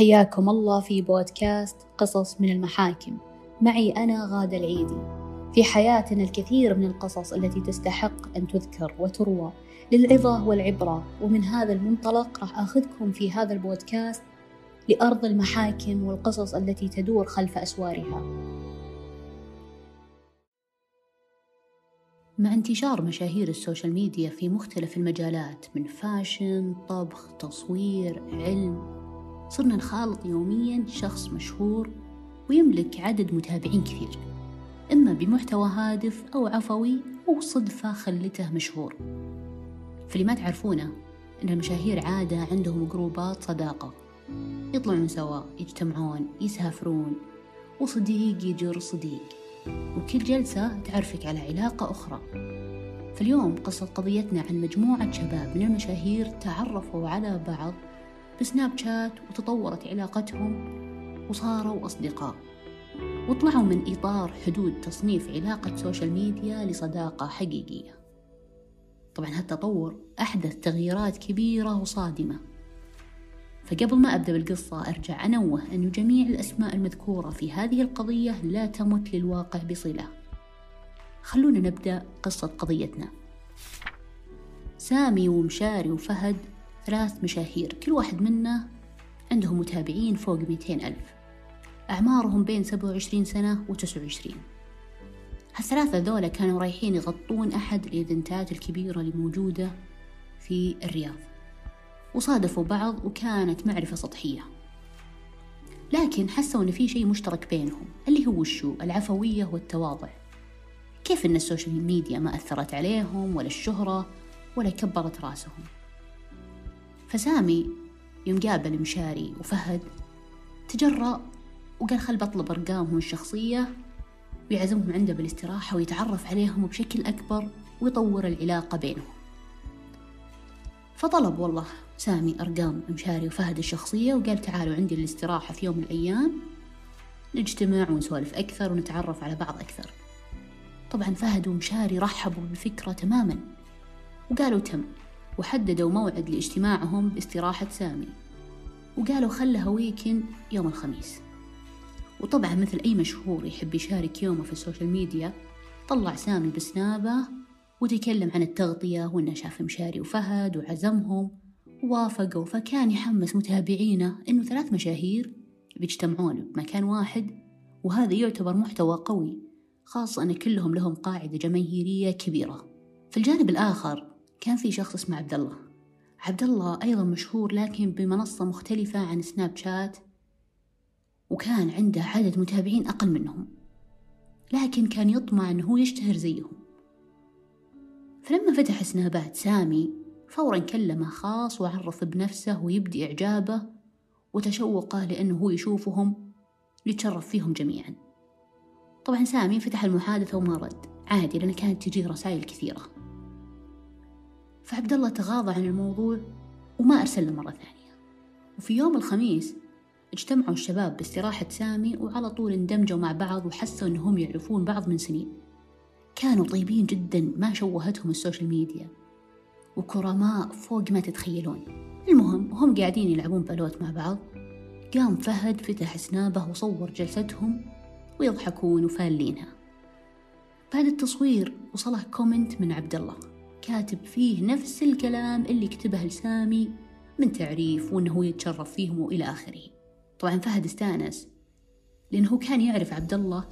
حياكم الله في بودكاست قصص من المحاكم. معي أنا غادة العيدي. في حياتنا الكثير من القصص التي تستحق أن تذكر وتروى للعظة والعبرة ومن هذا المنطلق راح أخذكم في هذا البودكاست لأرض المحاكم والقصص التي تدور خلف أسوارها. مع انتشار مشاهير ال social media في مختلف المجالات من fashion، طبخ، تصوير، علم، صرنا نخالط يوميا شخص مشهور ويملك عدد متابعين كثير. إما بمحتوى هادف أو عفوي أو صدفة خلته مشهور. فاللي ما تعرفونه إن المشاهير عادة عندهم جروبات صداقة. يطلعون سوا يجتمعون يسافرون وصديق يجر صديق. وكل جلسة تعرفك على علاقة أخرى. فاليوم قصة قضيتنا عن مجموعة شباب من المشاهير تعرفوا على بعض. ب Snapchat وتطورت علاقتهم وصاروا أصدقاء وطلعوا من إطار حدود تصنيف علاقة social media لصداقة حقيقية. طبعا هالتطور أحدث تغييرات كبيرة وصادمة. فقبل ما أبدأ بالقصة أرجع أنوه أن جميع الأسماء المذكورة في هذه القضية لا تمت للواقع بصلة. خلونا نبدأ قصة قضيتنا. سامي ومشاري وفهد ثلاث مشاهير كل واحد منا عندهم متابعين فوق 200 ألف. أعمارهم بين 27 سنة و 29 هالثلاثة ذولا كانوا رايحين يغطون أحد الإيفنتات الكبيرة اللي موجودة في الرياض. وصادفوا بعض وكانت معرفة سطحية. لكن حسوا إن في شيء مشترك بينهم اللي هو الشو العفوية والتواضع. كيف إن ال social media ما أثرت عليهم ولا الشهرة ولا كبرت رأسهم؟ فسامي يوم قابل مشاري وفهد تجرأ وقال خل بطلب أرقامهم الشخصية ويعزمهم عنده بالاستراحة ويتعرف عليهم بشكل أكبر ويطور العلاقة بينهم. فطلب والله سامي أرقام مشاري وفهد الشخصية وقال تعالوا عندي الاستراحة في يوم من الأيام نجتمع ونسولف أكثر ونتعرف على بعض أكثر. طبعا فهد ومشاري رحبوا بالفكرة تماما وقالوا تم. وحددوا موعد لاجتماعهم باستراحة سامي وقالوا خلها weekend يوم الخميس. وطبعا مثل أي مشهور يحب يشارك يومه في السوشيال ميديا طلع سامي بسنابه وتكلم عن التغطية وإنه شاف مشاري وفهد وعزمهم ووافقوا فكان يحمس متابعينه إنه ثلاث مشاهير بيجتمعون بمكان واحد وهذا يعتبر محتوى قوي خاصة أن كلهم لهم قاعدة جماهيرية كبيرة. في الجانب الآخر كان في شخص اسمه عبد الله عبد الله أيضا مشهور لكن بمنصة مختلفة عن سناب شات وكان عنده عدد متابعين أقل منهم لكن كان يطمع أنه هو يشتهر زيهم. فلما فتح سنابات سامي فورا كلمه خاص وعرف بنفسه ويبدي إعجابه وتشوقه لأنه هو يشوفهم يتشرف فيهم جميعا. طبعا سامي فتح المحادثة وما رد. عادي لأن كانت تجيه رسائل كثيرة. فعبد الله تغاضى عن الموضوع وما أرسل له مرة ثانية. وفي يوم الخميس اجتمعوا الشباب باستراحة سامي وعلى طول اندمجوا مع بعض وحسوا أنهم يعرفون بعض من سنين. كانوا طيبين جدا ما شوهتهم السوشيال ميديا. وكرماء فوق ما تتخيلون. المهم هم قاعدين يلعبون بالوت مع بعض. قام فهد فتح سنابه وصور جلستهم ويضحكون وفالينها. بعد التصوير وصله كومنت من عبد الله. كاتب فيه نفس الكلام اللي كتبه لسامي من تعريف وإنه هو يتشرف فيهم وإلى آخره. طبعا فهد استأنس لأنه كان يعرف عبد الله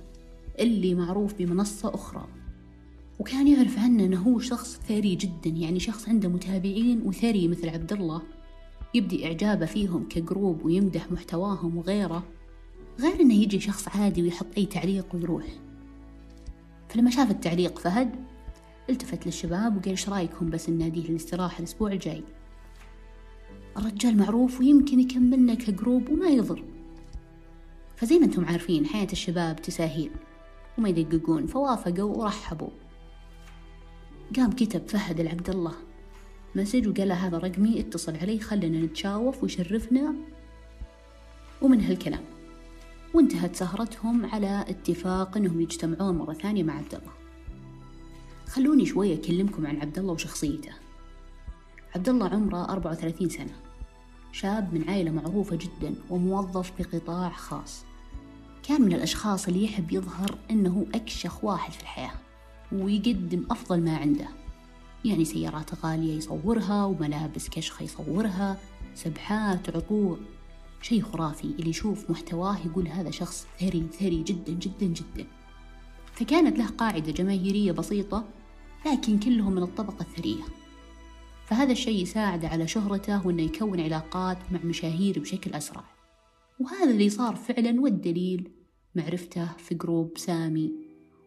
اللي معروف بمنصة أخرى وكان يعرف عنه أنه هو شخص ثري جدا يعني شخص عنده متابعين وثري مثل عبد الله يبدي إعجابه فيهم ك group ويمدح محتواهم وغيره غير أنه يجي شخص عادي ويحط أي تعليق ويروح. فلما شاف التعليق فهد التفت للشباب وقال إيش رأيكم بس نناديه للاستراحة الأسبوع الجاي؟ الرجال معروف ويمكن يكملنا ك group وما يضر. فزي ما أنتم عارفين حياة الشباب تساهيل وما يدققون فوافقوا ورحبوا. قام كتب فهد العبد الله مسج وقال له هذا رقمي اتصل علي خلنا نتشاوف ويشرفنا. ومن هالكلام وانتهت سهرتهم على اتفاق إنهم يجتمعون مرة ثانية مع عبد الله خلوني شوي أكلمكم عن عبد الله وشخصيته. عبد الله عمره 34 سنة. شاب من عائلة معروفة جدا وموظف بقطاع خاص. كان من الأشخاص اللي يحب يظهر أنه أكشخ واحد في الحياة ويقدم أفضل ما عنده. يعني سيارات غالية يصورها وملابس كشخة يصورها سبحات عطور. شيء خرافي اللي يشوف محتواه يقول هذا شخص ثري ثري جدا جدا جدا. فكانت له قاعدة جماهيرية بسيطة لكن كلهم من الطبقة الثرية. فهذا الشيء يساعده على شهرته وأنه يكون علاقات مع مشاهير بشكل أسرع. وهذا اللي صار فعلا والدليل معرفته في group سامي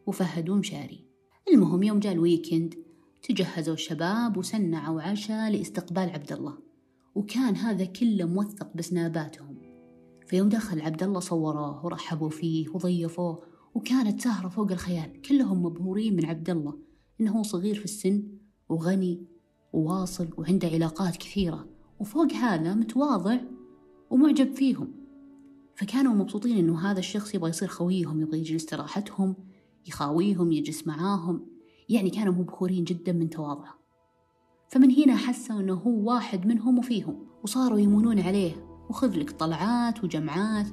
وفهد ومشاري. المهم يوم جاء ال weekend تجهزوا الشباب وسنعوا عشاء لاستقبال عبد الله وكان هذا كله موثق بسناباتهم. فيوم دخل عبد الله صوروه ورحبوا فيه وضيفوه وكانت سهرة فوق الخيال. كلهم مبهورين من عبد الله إنه صغير في السن وغني وواصل وعنده علاقات كثيرة وفوق هذا متواضع ومعجب فيهم. فكانوا مبسوطين إنه هذا الشخص يبغى يصير خويهم يبغى يجي لاستراحتهم يخاويهم يجلس معاهم. يعني كانوا مبهورين جدا من تواضعه فمن هنا حسوا إنه هو واحد منهم وفيهم وصاروا يمونون عليه. وخذ لك طلعات وجمعات.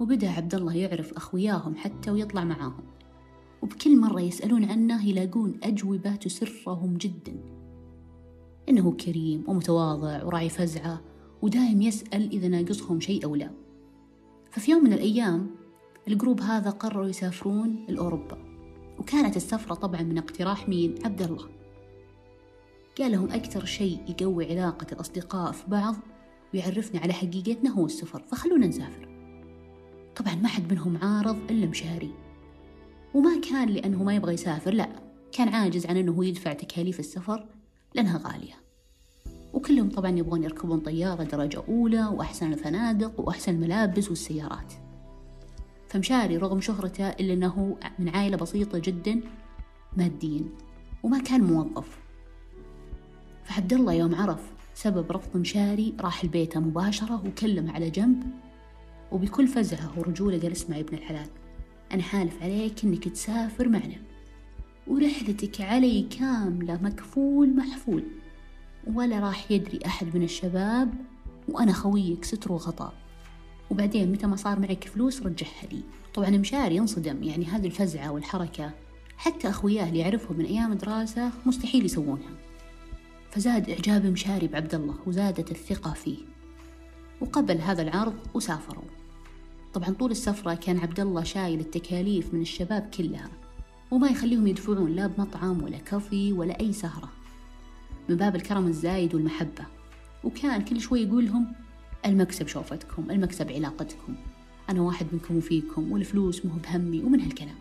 وبدأ عبد الله يعرف أخوياهم حتى ويطلع معاهم. وبكل مرة يسألون عنه يلاقون أجوبة تسرهم جدا. إنه كريم ومتواضع وراعي فزعة ودايم يسأل إذا ناقصهم شيء أو لا. ففي يوم من الأيام الجروب هذا قرروا يسافرون لأوروبا وكانت السفرة طبعا من اقتراح مين؟ عبد الله قال لهم أكثر شيء يقوي علاقة الأصدقاء في بعض ويعرفنا على حقيقتنا هو السفر فخلونا نسافر. طبعا ما حد منهم عارض إلا مشاري. وما كان لأنه ما يبغى يسافر لا. كان عاجز عن أنه يدفع تكاليف السفر لأنها غالية. وكلهم طبعا يبغون يركبون طيارة درجة أولى وأحسن الفنادق وأحسن الملابس والسيارات. فمشاري رغم شهرته إلا أنه من عائلة بسيطة جدا ماديا وما كان موظف. فعبد الله يوم عرف سبب رفض مشاري راح لبيته مباشرة وكلم على جنب وبكل فزعة ورجولة قال اسمع يا ابن الحلال. أنا حالف عليك إنك تسافر معنا. ورحلتك علي كاملة مكفول محفول. ولا راح يدري أحد من الشباب وأنا خويك ستر وغطاء. وبعدين متى ما صار معك فلوس رجعها لي. طبعا مشاري ينصدم يعني هذه الفزعة والحركة حتى أخوياه اللي يعرفهم من أيام دراسة مستحيل يسوونها. فزاد إعجاب مشاري بعبد الله وزادت الثقة فيه. وقبل هذا العرض وسافروا. طبعا طول السفرة كان عبد الله شايل التكاليف من الشباب كلها وما يخليهم يدفعون لا بمطعم ولا كافي ولا أي سهرة من باب الكرم الزايد والمحبة. وكان كل شوي يقول لهم المكسب شوفتكم المكسب علاقتكم أنا واحد منكم وفيكم والفلوس مو بهمي ومن هالكلام.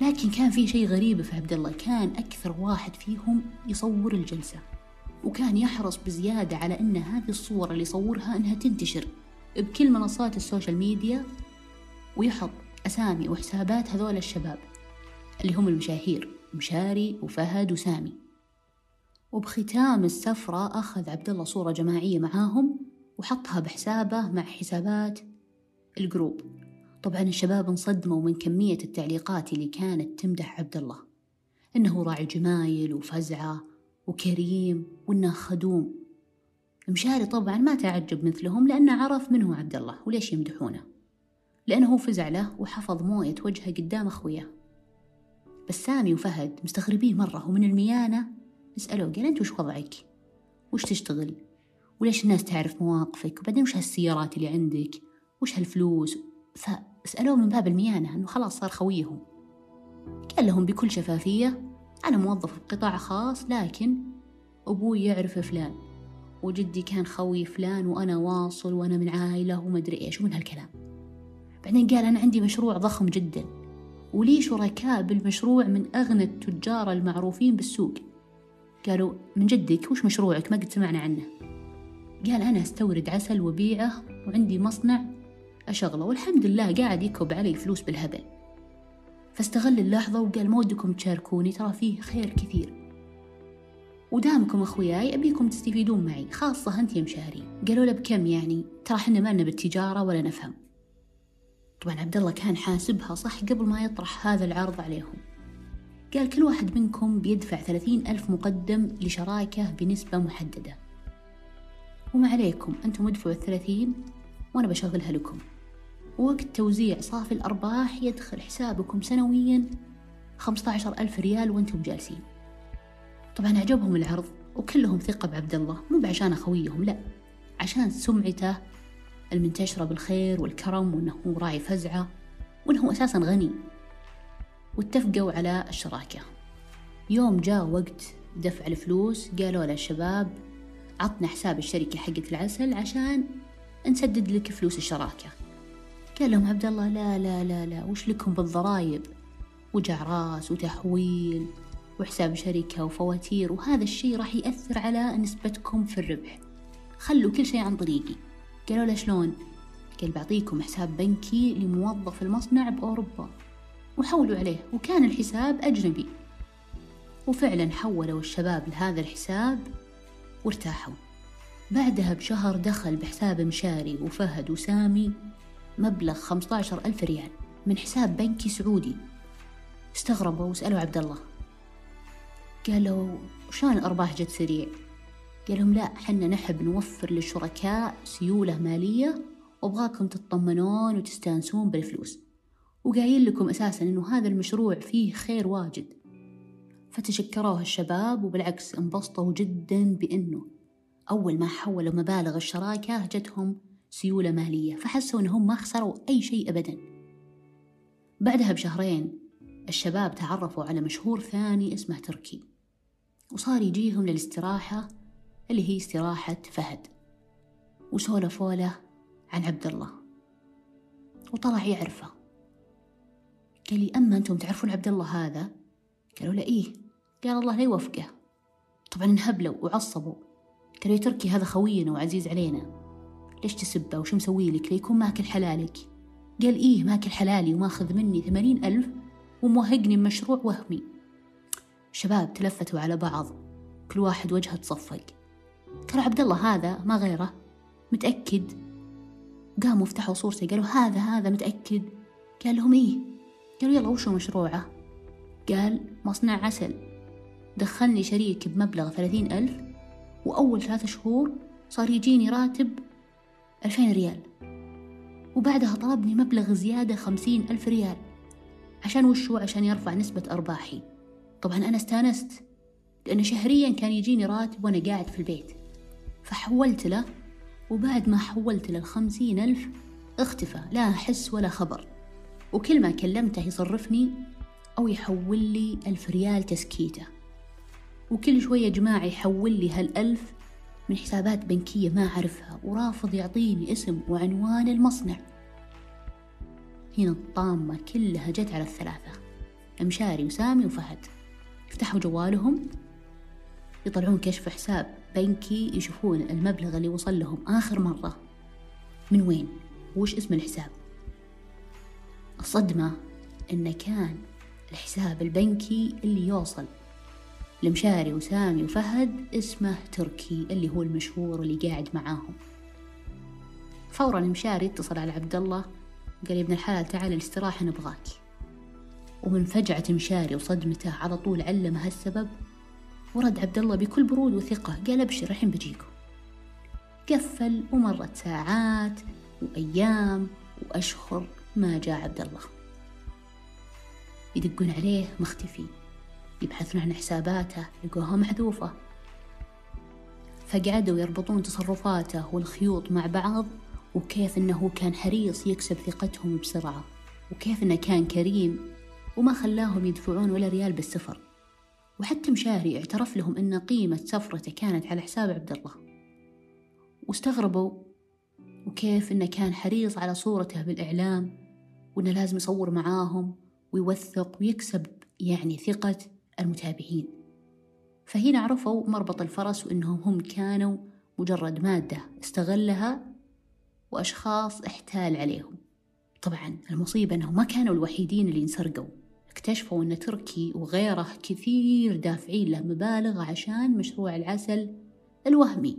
لكن كان في شيء غريب في عبد الله كان أكثر واحد فيهم يصور الجلسة وكان يحرص بزيادة على أن هذه الصورة اللي يصورها أنها تنتشر. بكل منصات السوشيال ميديا ويحط أسامي وحسابات هذول الشباب اللي هم المشاهير مشاري وفهد وسامي. وبختام السفرة أخذ عبد الله صورة جماعية معاهم وحطها بحسابه مع حسابات ال group. طبعا الشباب انصدموا من كمية التعليقات اللي كانت تمدح عبد الله. إنه راعي جمايل وفزعة وكريم وإنه خدوم. مشاري طبعا ما تعجب مثلهم لأنه عرف من هو عبد الله وليش يمدحونه لأنه فزع له وحفظ موية وجهه قدام أخوياه بس سامي وفهد مستغربين مرة ومن الميانة يسألوه قال أنت وش وضعك؟ وش تشتغل؟ وليش الناس تعرف مواقفك؟ وبعدين وش هالسيارات اللي عندك؟ وش هالفلوس؟ فسألوه من باب الميانة أنه خلاص صار خويهم قال لهم بكل شفافية أنا موظف بقطاع خاص لكن أبوي يعرف فلان وجدي كان خوي فلان وأنا واصل وأنا من عائلة ومدري إيش ومن هالكلام. بعدين قال أنا عندي مشروع ضخم جدا ولي شركاء بالمشروع من أغنى التجار المعروفين بالسوق. قالوا من جدك وش مشروعك؟ ما قد سمعنا عنه. قال أنا أستورد عسل وبيعه وعندي مصنع أشغله والحمد لله قاعد يكب علي فلوس بالهبل. فاستغل اللحظة وقال ما ودكم تشاركوني ترى فيه خير كثير. ودامكم أخوياي أبيكم تستفيدون معي خاصة أنت يا مشاري. قالوا له بكم يعني؟ ترى حنا ما لنا بالتجارة ولا نفهم. طبعا عبد الله كان حاسبها صح قبل ما يطرح هذا العرض عليهم. قال كل واحد منكم بيدفع ثلاثين ألف مقدم لشراكة بنسبة محددة. وما عليكم أنتم ادفعوا الثلاثين وأنا بشغلها لكم. ووقت توزيع صافي الأرباح يدخل حسابكم سنويا خمسة عشر ألف ريال وأنتم جالسين. طبعا عجبهم العرض وكلهم ثقة بعبد الله مو بعشان خويهم لا. عشان سمعته المنتشرة بالخير والكرم وأنه راعي فزعة وأنه أساسا غني. واتفقوا على الشراكة. يوم جاء وقت دفع الفلوس قالوا للشباب عطنا حساب الشركة حقت العسل عشان نسدد لك فلوس الشراكة. قال لهم عبد الله لا لا لا لا وش لكم بالضرايب وجع راس وتحويل وحساب شركة وفواتير وهذا الشيء راح يأثر على نسبتكم في الربح. خلوا كل شيء عن طريقي. قالوا له شلون؟ قال بعطيكم حساب بنكي لموظف المصنع بأوروبا. وحولوا عليه وكان الحساب أجنبي. وفعلا حولوا الشباب لهذا الحساب وارتاحوا. بعدها بشهر دخل بحساب مشاري وفهد وسامي مبلغ 15 ألف ريال من حساب بنكي سعودي. استغربوا وسألوا عبد الله. قالوا شلون الأرباح جت سريع؟ قال لهم لا حنا نحب نوفر للشركاء سيولة مالية وأبغاكم تطمنون وتستانسون بالفلوس. وقايل لكم أساسا إنه هذا المشروع فيه خير واجد. فتشكروه الشباب وبالعكس انبسطوا جدا بإنه أول ما حولوا مبالغ الشراكة جتهم سيولة مالية فحسوا إنهم ما خسروا أي شيء أبدا. بعدها بشهرين الشباب تعرفوا على مشهور ثاني اسمه تركي. وصار يجيهم للاستراحة اللي هي استراحة فهد. وسولفوا له عن عبد الله وطلع يعرفه. قال لي أما أنتم تعرفون عبد الله هذا؟ قالوا له إيه. قال الله لا يوفقه. طبعا انهبلوا وعصبوا. قالوا يا تركي هذا خوينا وعزيز علينا. ليش تسبه؟ وش مسوي لك؟ ليكون ماكل حلالك؟ قال إيه ماكل حلالي وماخذ مني ثمانين ألف وموهقني بمشروع وهمي. شباب تلفتوا على بعض كل واحد وجهه تصفق. قالوا عبد الله هذا ما غيره؟ متأكد؟ قاموا فتحوا صورته قالوا هذا هذا متأكد. قال لهم إيه. قالوا يلا وشو مشروعه؟ قال مصنع عسل. دخلني شريك بمبلغ ثلاثين ألف وأول ثلاثة شهور صار يجيني راتب ألفين ريال. وبعدها طلبني مبلغ زيادة خمسين ألف ريال عشان وشو؟ عشان يرفع نسبة أرباحي. طبعا أنا استانست لأنه شهريا كان يجيني راتب وأنا قاعد في البيت. فحولت له وبعد ما حولت له الخمسين ألف اختفى لا حس ولا خبر. وكل ما كلمته يصرفني أو يحول لي ألف ريال تسكيتة. وكل شوية جماعة يحول لي هالألف من حسابات بنكية ما أعرفها ورافض يعطيني اسم وعنوان المصنع. هنا الطامة كلها جت على الثلاثة مشاري وسامي وفهد. يفتحوا جوالهم يطلعون كشف حساب بنكي يشوفون المبلغ اللي وصل لهم آخر مرة. من وين؟ وش اسم الحساب؟ الصدمة إنه كان الحساب البنكي اللي يوصل لمشاري وسامي وفهد اسمه تركي اللي هو المشهور اللي قاعد معاهم. فورا مشاري اتصل على عبد الله قال يا ابن الحلال تعال الاستراحة نبغاك. ومن فجعة مشاري وصدمته. على طول علم هالسبب ورد عبد الله بكل برود وثقة. قال أبشر الحين بجيكم. قفل ومرت ساعات وأيام وأشهر ما جاء عبد الله يدقون عليه مختفي يبحثون عن حساباته لقوها محذوفة. فقعدوا يربطون تصرفاته والخيوط مع بعض. وكيف إنه كان حريص يكسب ثقتهم بسرعة. وكيف إنه كان كريم وما خلاهم يدفعون ولا ريال بالسفر. وحتى مشاري اعترف لهم أن قيمة سفرته كانت على حساب عبد الله. واستغربوا وكيف إنه كان حريص على صورته بالإعلام وإنه لازم يصور معاهم ويوثق ويكسب يعني ثقة المتابعين. فهنا عرفوا مربط الفرس وإنهم هم كانوا مجرد مادة استغلها وأشخاص احتال عليهم. طبعا المصيبة أنهم ما كانوا الوحيدين اللي انسرقوا. اكتشفوا أن تركي وغيره كثير دافعين له مبالغ عشان مشروع العسل الوهمي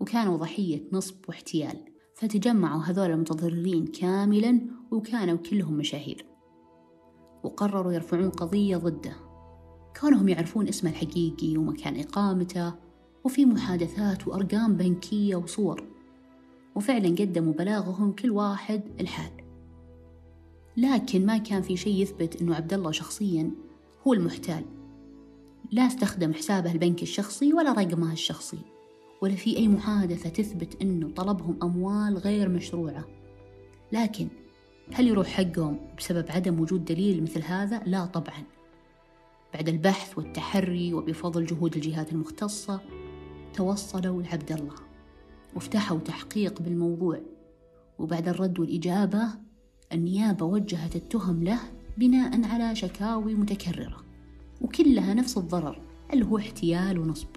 وكانوا ضحية نصب واحتيال. فتجمعوا هذول المتضررين كاملا وكانوا كلهم مشاهير. وقرروا يرفعون قضية ضده. كونهم يعرفون اسمه الحقيقي ومكان إقامته وفي محادثات وأرقام بنكية وصور. وفعلا قدموا بلاغهم كل واحد الحال لكن ما كان في شيء يثبت أنه عبد الله شخصيا هو المحتال. لا استخدم حسابه البنكي الشخصي ولا رقمه الشخصي ولا في أي محادثة تثبت أنه طلبهم أموال غير مشروعة. لكن هل يروح حقهم بسبب عدم وجود دليل مثل هذا؟ لا طبعا. بعد البحث والتحري وبفضل جهود الجهات المختصة توصلوا لعبد الله وفتحوا تحقيق بالموضوع. وبعد الرد والإجابة النيابة وجهت التهم له بناء على شكاوي متكررة وكلها نفس الضرر اللي هو احتيال ونصب.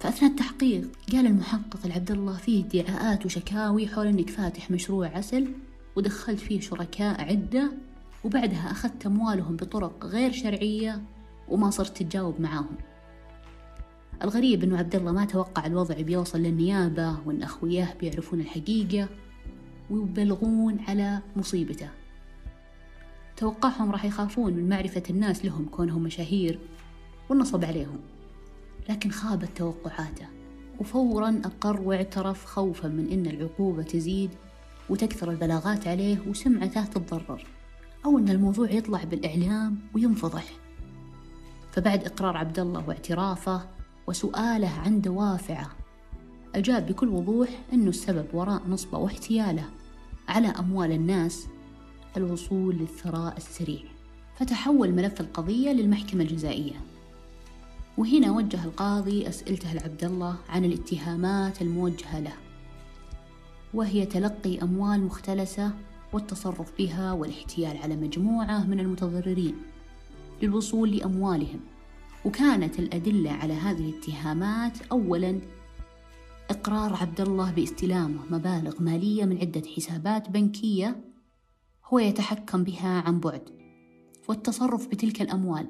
فأثناء التحقيق قال المحقق العبد الله فيه ادعاءات وشكاوي حول إنك فاتح مشروع عسل ودخلت فيه شركاء عدة وبعدها أخذت أموالهم بطرق غير شرعية وما صرت تتجاوب معاهم. الغريب أنه عبد الله ما توقع الوضع بيوصل للنيابة وأن أخوياه بيعرفون الحقيقة. ويبلغون على مصيبته. توقعهم راح يخافون من معرفة الناس لهم كونهم مشاهير والنصب عليهم. لكن خابت توقعاته وفورا أقر واعترف خوفا من أن العقوبة تزيد وتكثر البلاغات عليه وسمعته تتضرر أو أن الموضوع يطلع بالإعلام وينفضح. فبعد إقرار عبد الله واعترافه وسؤاله عن دوافعه أجاب بكل وضوح أنه السبب وراء نصبه واحتياله على أموال الناس الوصول للثراء السريع. فتحول ملف القضية للمحكمة الجزائية. وهنا وجه القاضي أسئلته لعبد الله عن الاتهامات الموجهة له. وهي تلقي أموال مختلسة والتصرف بها والاحتيال على مجموعة من المتضررين للوصول لأموالهم. وكانت الأدلة على هذه الاتهامات أولا إقرار عبد الله باستلامه مبالغ مالية من عدة حسابات بنكية هو يتحكم بها عن بعد والتصرف بتلك الأموال.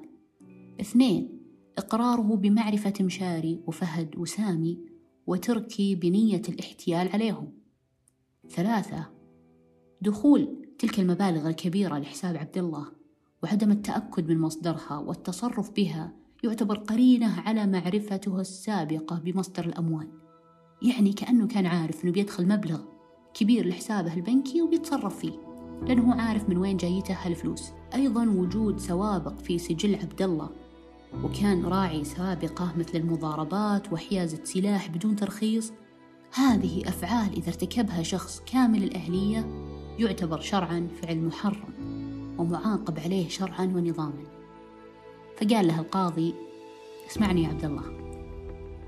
اثنين إقراره بمعرفة مشاري وفهد وسامي وتركي بنية الاحتيال عليهم. ثلاثة دخول تلك المبالغ الكبيرة لحساب عبد الله وعدم التأكد من مصدرها والتصرف بها يعتبر قرينة على معرفته السابقة بمصدر الأموال. يعني كأنه كان عارف أنه بيدخل مبلغ كبير لحسابه البنكي وبيتصرف فيه لأنه عارف من وين جايته هالفلوس. أيضا وجود سوابق في سجل عبد الله وكان راعي سابقة مثل المضاربات وحيازة سلاح بدون ترخيص. هذه أفعال إذا ارتكبها شخص كامل الأهلية يعتبر شرعا فعل محرم ومعاقب عليه شرعا ونظاما. فقال له القاضي اسمعني يا عبد الله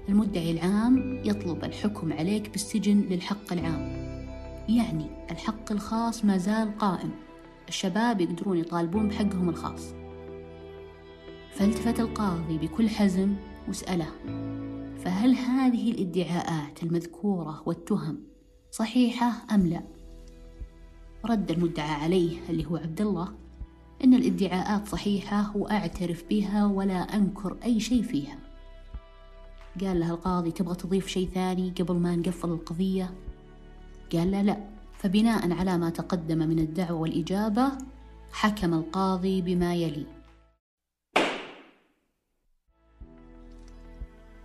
المدعي العام يطلب الحكم عليك بالسجن للحق العام. يعني الحق الخاص ما زال قائم. الشباب يقدرون يطالبون بحقهم الخاص. فالتفت القاضي بكل حزم وسأله فهل هذه الادعاءات المذكورة والتهم صحيحة أم لا؟ رد المدعى عليه اللي هو عبد الله إن الادعاءات صحيحة وأعترف بها ولا أنكر أي شيء فيها. قال له القاضي تبغى تضيف شيء ثاني قبل ما نقفل القضية؟ قال له لا. فبناء على ما تقدم من الدعوة والإجابة حكم القاضي بما يلي.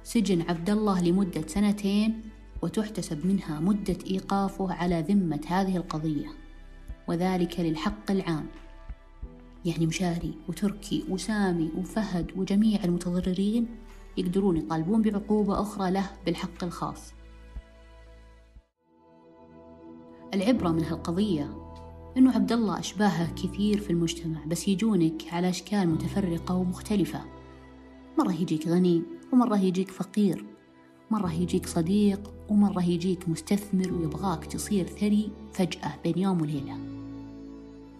سجن عبد الله لمدة سنتين وتحتسب منها مدة إيقافه على ذمة هذه القضية. وذلك للحق العام. يعني مشاري وتركي وسامي وفهد وجميع المتضررين. يقدرون يطالبون بعقوبة أخرى له بالحق الخاص. العبرة من هالقضية إنه عبد الله أشباهه كثير في المجتمع بس يجونك على أشكال متفرقة ومختلفة. مرة يجيك غني ومرة يجيك فقير. مرة يجيك صديق ومرة يجيك مستثمر ويبغاك تصير ثري فجأة بين يوم وليلة.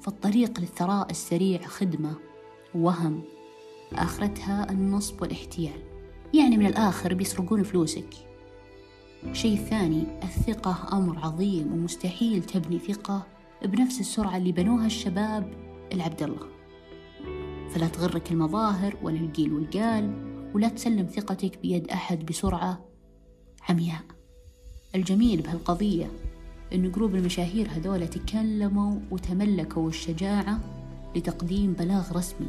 فالطريق للثراء السريع خدمة ووهم آخرتها النصب والاحتيال. يعني من الآخر بيسرقون فلوسك. شيء ثاني الثقة أمر عظيم ومستحيل تبني ثقة بنفس السرعة اللي بنوها الشباب العبد الله فلا تغرك المظاهر ولا القيل والقال ولا تسلم ثقتك بيد أحد بسرعة عمياء. الجميل بهالقضية إن جروب المشاهير هذول تكلموا وتملكوا الشجاعة لتقديم بلاغ رسمي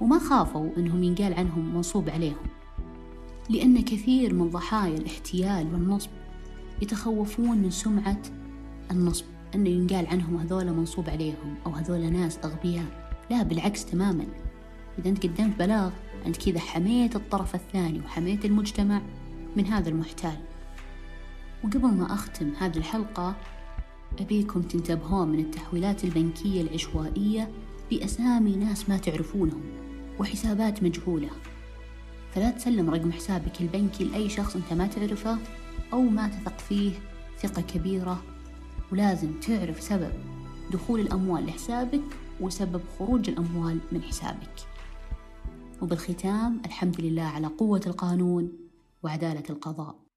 وما خافوا إنهم ينقال عنهم منصوب عليهم. لأن كثير من ضحايا الاحتيال والنصب يتخوفون من سمعة النصب. أنه ينقال عنهم هذول منصوب عليهم أو هذول ناس أغبياء. لا بالعكس تماما. إذا أنت قدمت بلاغ أنت كذا حميت الطرف الثاني وحميت المجتمع من هذا المحتال. وقبل ما أختم هذه الحلقة أبيكم تنتبهون من التحويلات البنكية العشوائية بأسامي ناس ما تعرفونهم وحسابات مجهولة. فلا تسلم رقم حسابك البنكي لأي شخص أنت ما تعرفه أو ما تثق فيه ثقة كبيرة. ولازم تعرف سبب دخول الأموال لحسابك وسبب خروج الأموال من حسابك. وبالختام الحمد لله على قوة القانون وعدالة القضاء.